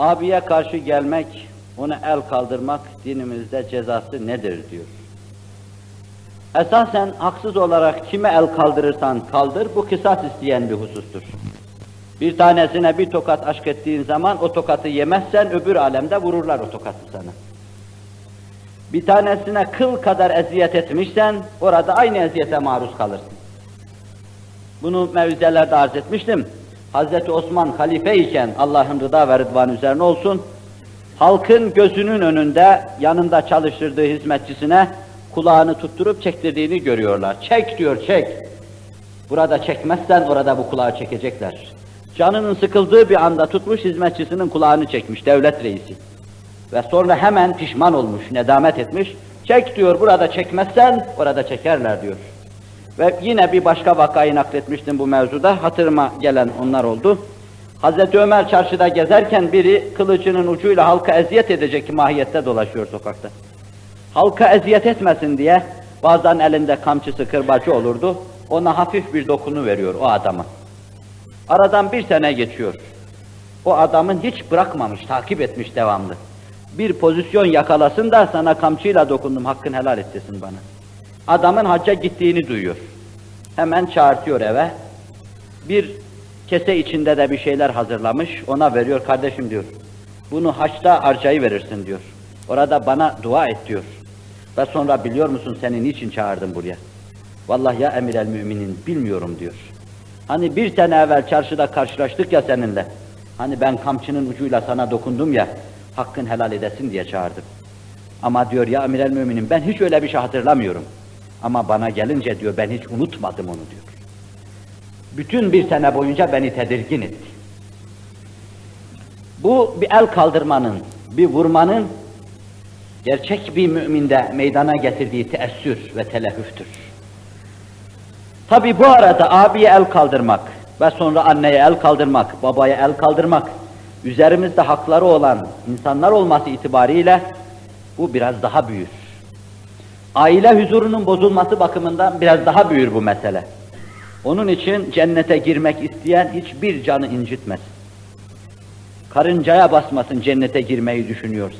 Abiye karşı gelmek, ona el kaldırmak dinimizde cezası nedir diyor. Esasen haksız olarak kime el kaldırırsan kaldır, bu kısas isteyen bir husustur. Bir tanesine bir tokat aşk ettiğin zaman o tokatı yemezsen öbür alemde vururlar o tokatı sana. Bir tanesine kıl kadar eziyet etmişsen orada aynı eziyete maruz kalırsın. Bunu mevzelerde arz etmiştim. Hazreti Osman halife iken Allah'ın rıda ve rıdvan üzerine olsun, halkın gözünün önünde yanında çalıştırdığı hizmetçisine kulağını tutturup çektirdiğini görüyorlar. Çek diyor, çek. Burada çekmezsen orada bu kulağı çekecekler. Canının sıkıldığı bir anda tutmuş hizmetçisinin kulağını çekmiş devlet reisi. Ve sonra hemen pişman olmuş, nedamet etmiş. Çek diyor, burada çekmezsen orada çekerler diyor. Ve yine bir başka vakayı nakletmiştim bu mevzuda. Hatırıma gelen onlar oldu. Hazreti Ömer çarşıda gezerken biri kılıcının ucuyla halka eziyet edecek mahiyette dolaşıyor sokakta. Halka eziyet etmesin diye bazen elinde kamçısı kırbacı olurdu. Ona hafif bir dokunu veriyor o adama. Aradan bir sene geçiyor. O adamın hiç bırakmamış, takip etmiş devamlı. Bir pozisyon yakalasın da sana kamçıyla dokundum, hakkın helal etsin bana. Adamın hacca gittiğini duyuyor. Hemen çağırtıyor eve. Bir kese içinde de bir şeyler hazırlamış, ona veriyor. Kardeşim diyor, bunu haçta harcayı verirsin diyor. Orada bana dua et diyor. Ve sonra biliyor musun seni niçin çağırdım buraya? Vallahi ya emir el müminin bilmiyorum diyor. Hani bir sene evvel çarşıda karşılaştık ya seninle. Hani ben kamçının ucuyla sana dokundum ya, hakkın helal edesin diye çağırdım. Ama diyor ya emir el müminin ben hiç öyle bir şey hatırlamıyorum. Ama bana gelince diyor ben hiç unutmadım onu diyor. Bütün bir sene boyunca beni tedirgin etti. Bu bir el kaldırmanın, bir vurmanın gerçek bir müminde meydana getirdiği teessür ve telehüftür. Tabi bu arada abiye el kaldırmak ve sonra anneye el kaldırmak, babaya el kaldırmak, üzerimizde hakları olan insanlar olması itibariyle bu biraz daha büyür. Aile huzurunun bozulması bakımından biraz daha büyür bu mesele. Onun için cennete girmek isteyen hiçbir canı incitmesin. Karıncaya basmasın cennete girmeyi düşünüyorsa.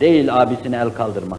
Değil abisine el kaldırmak.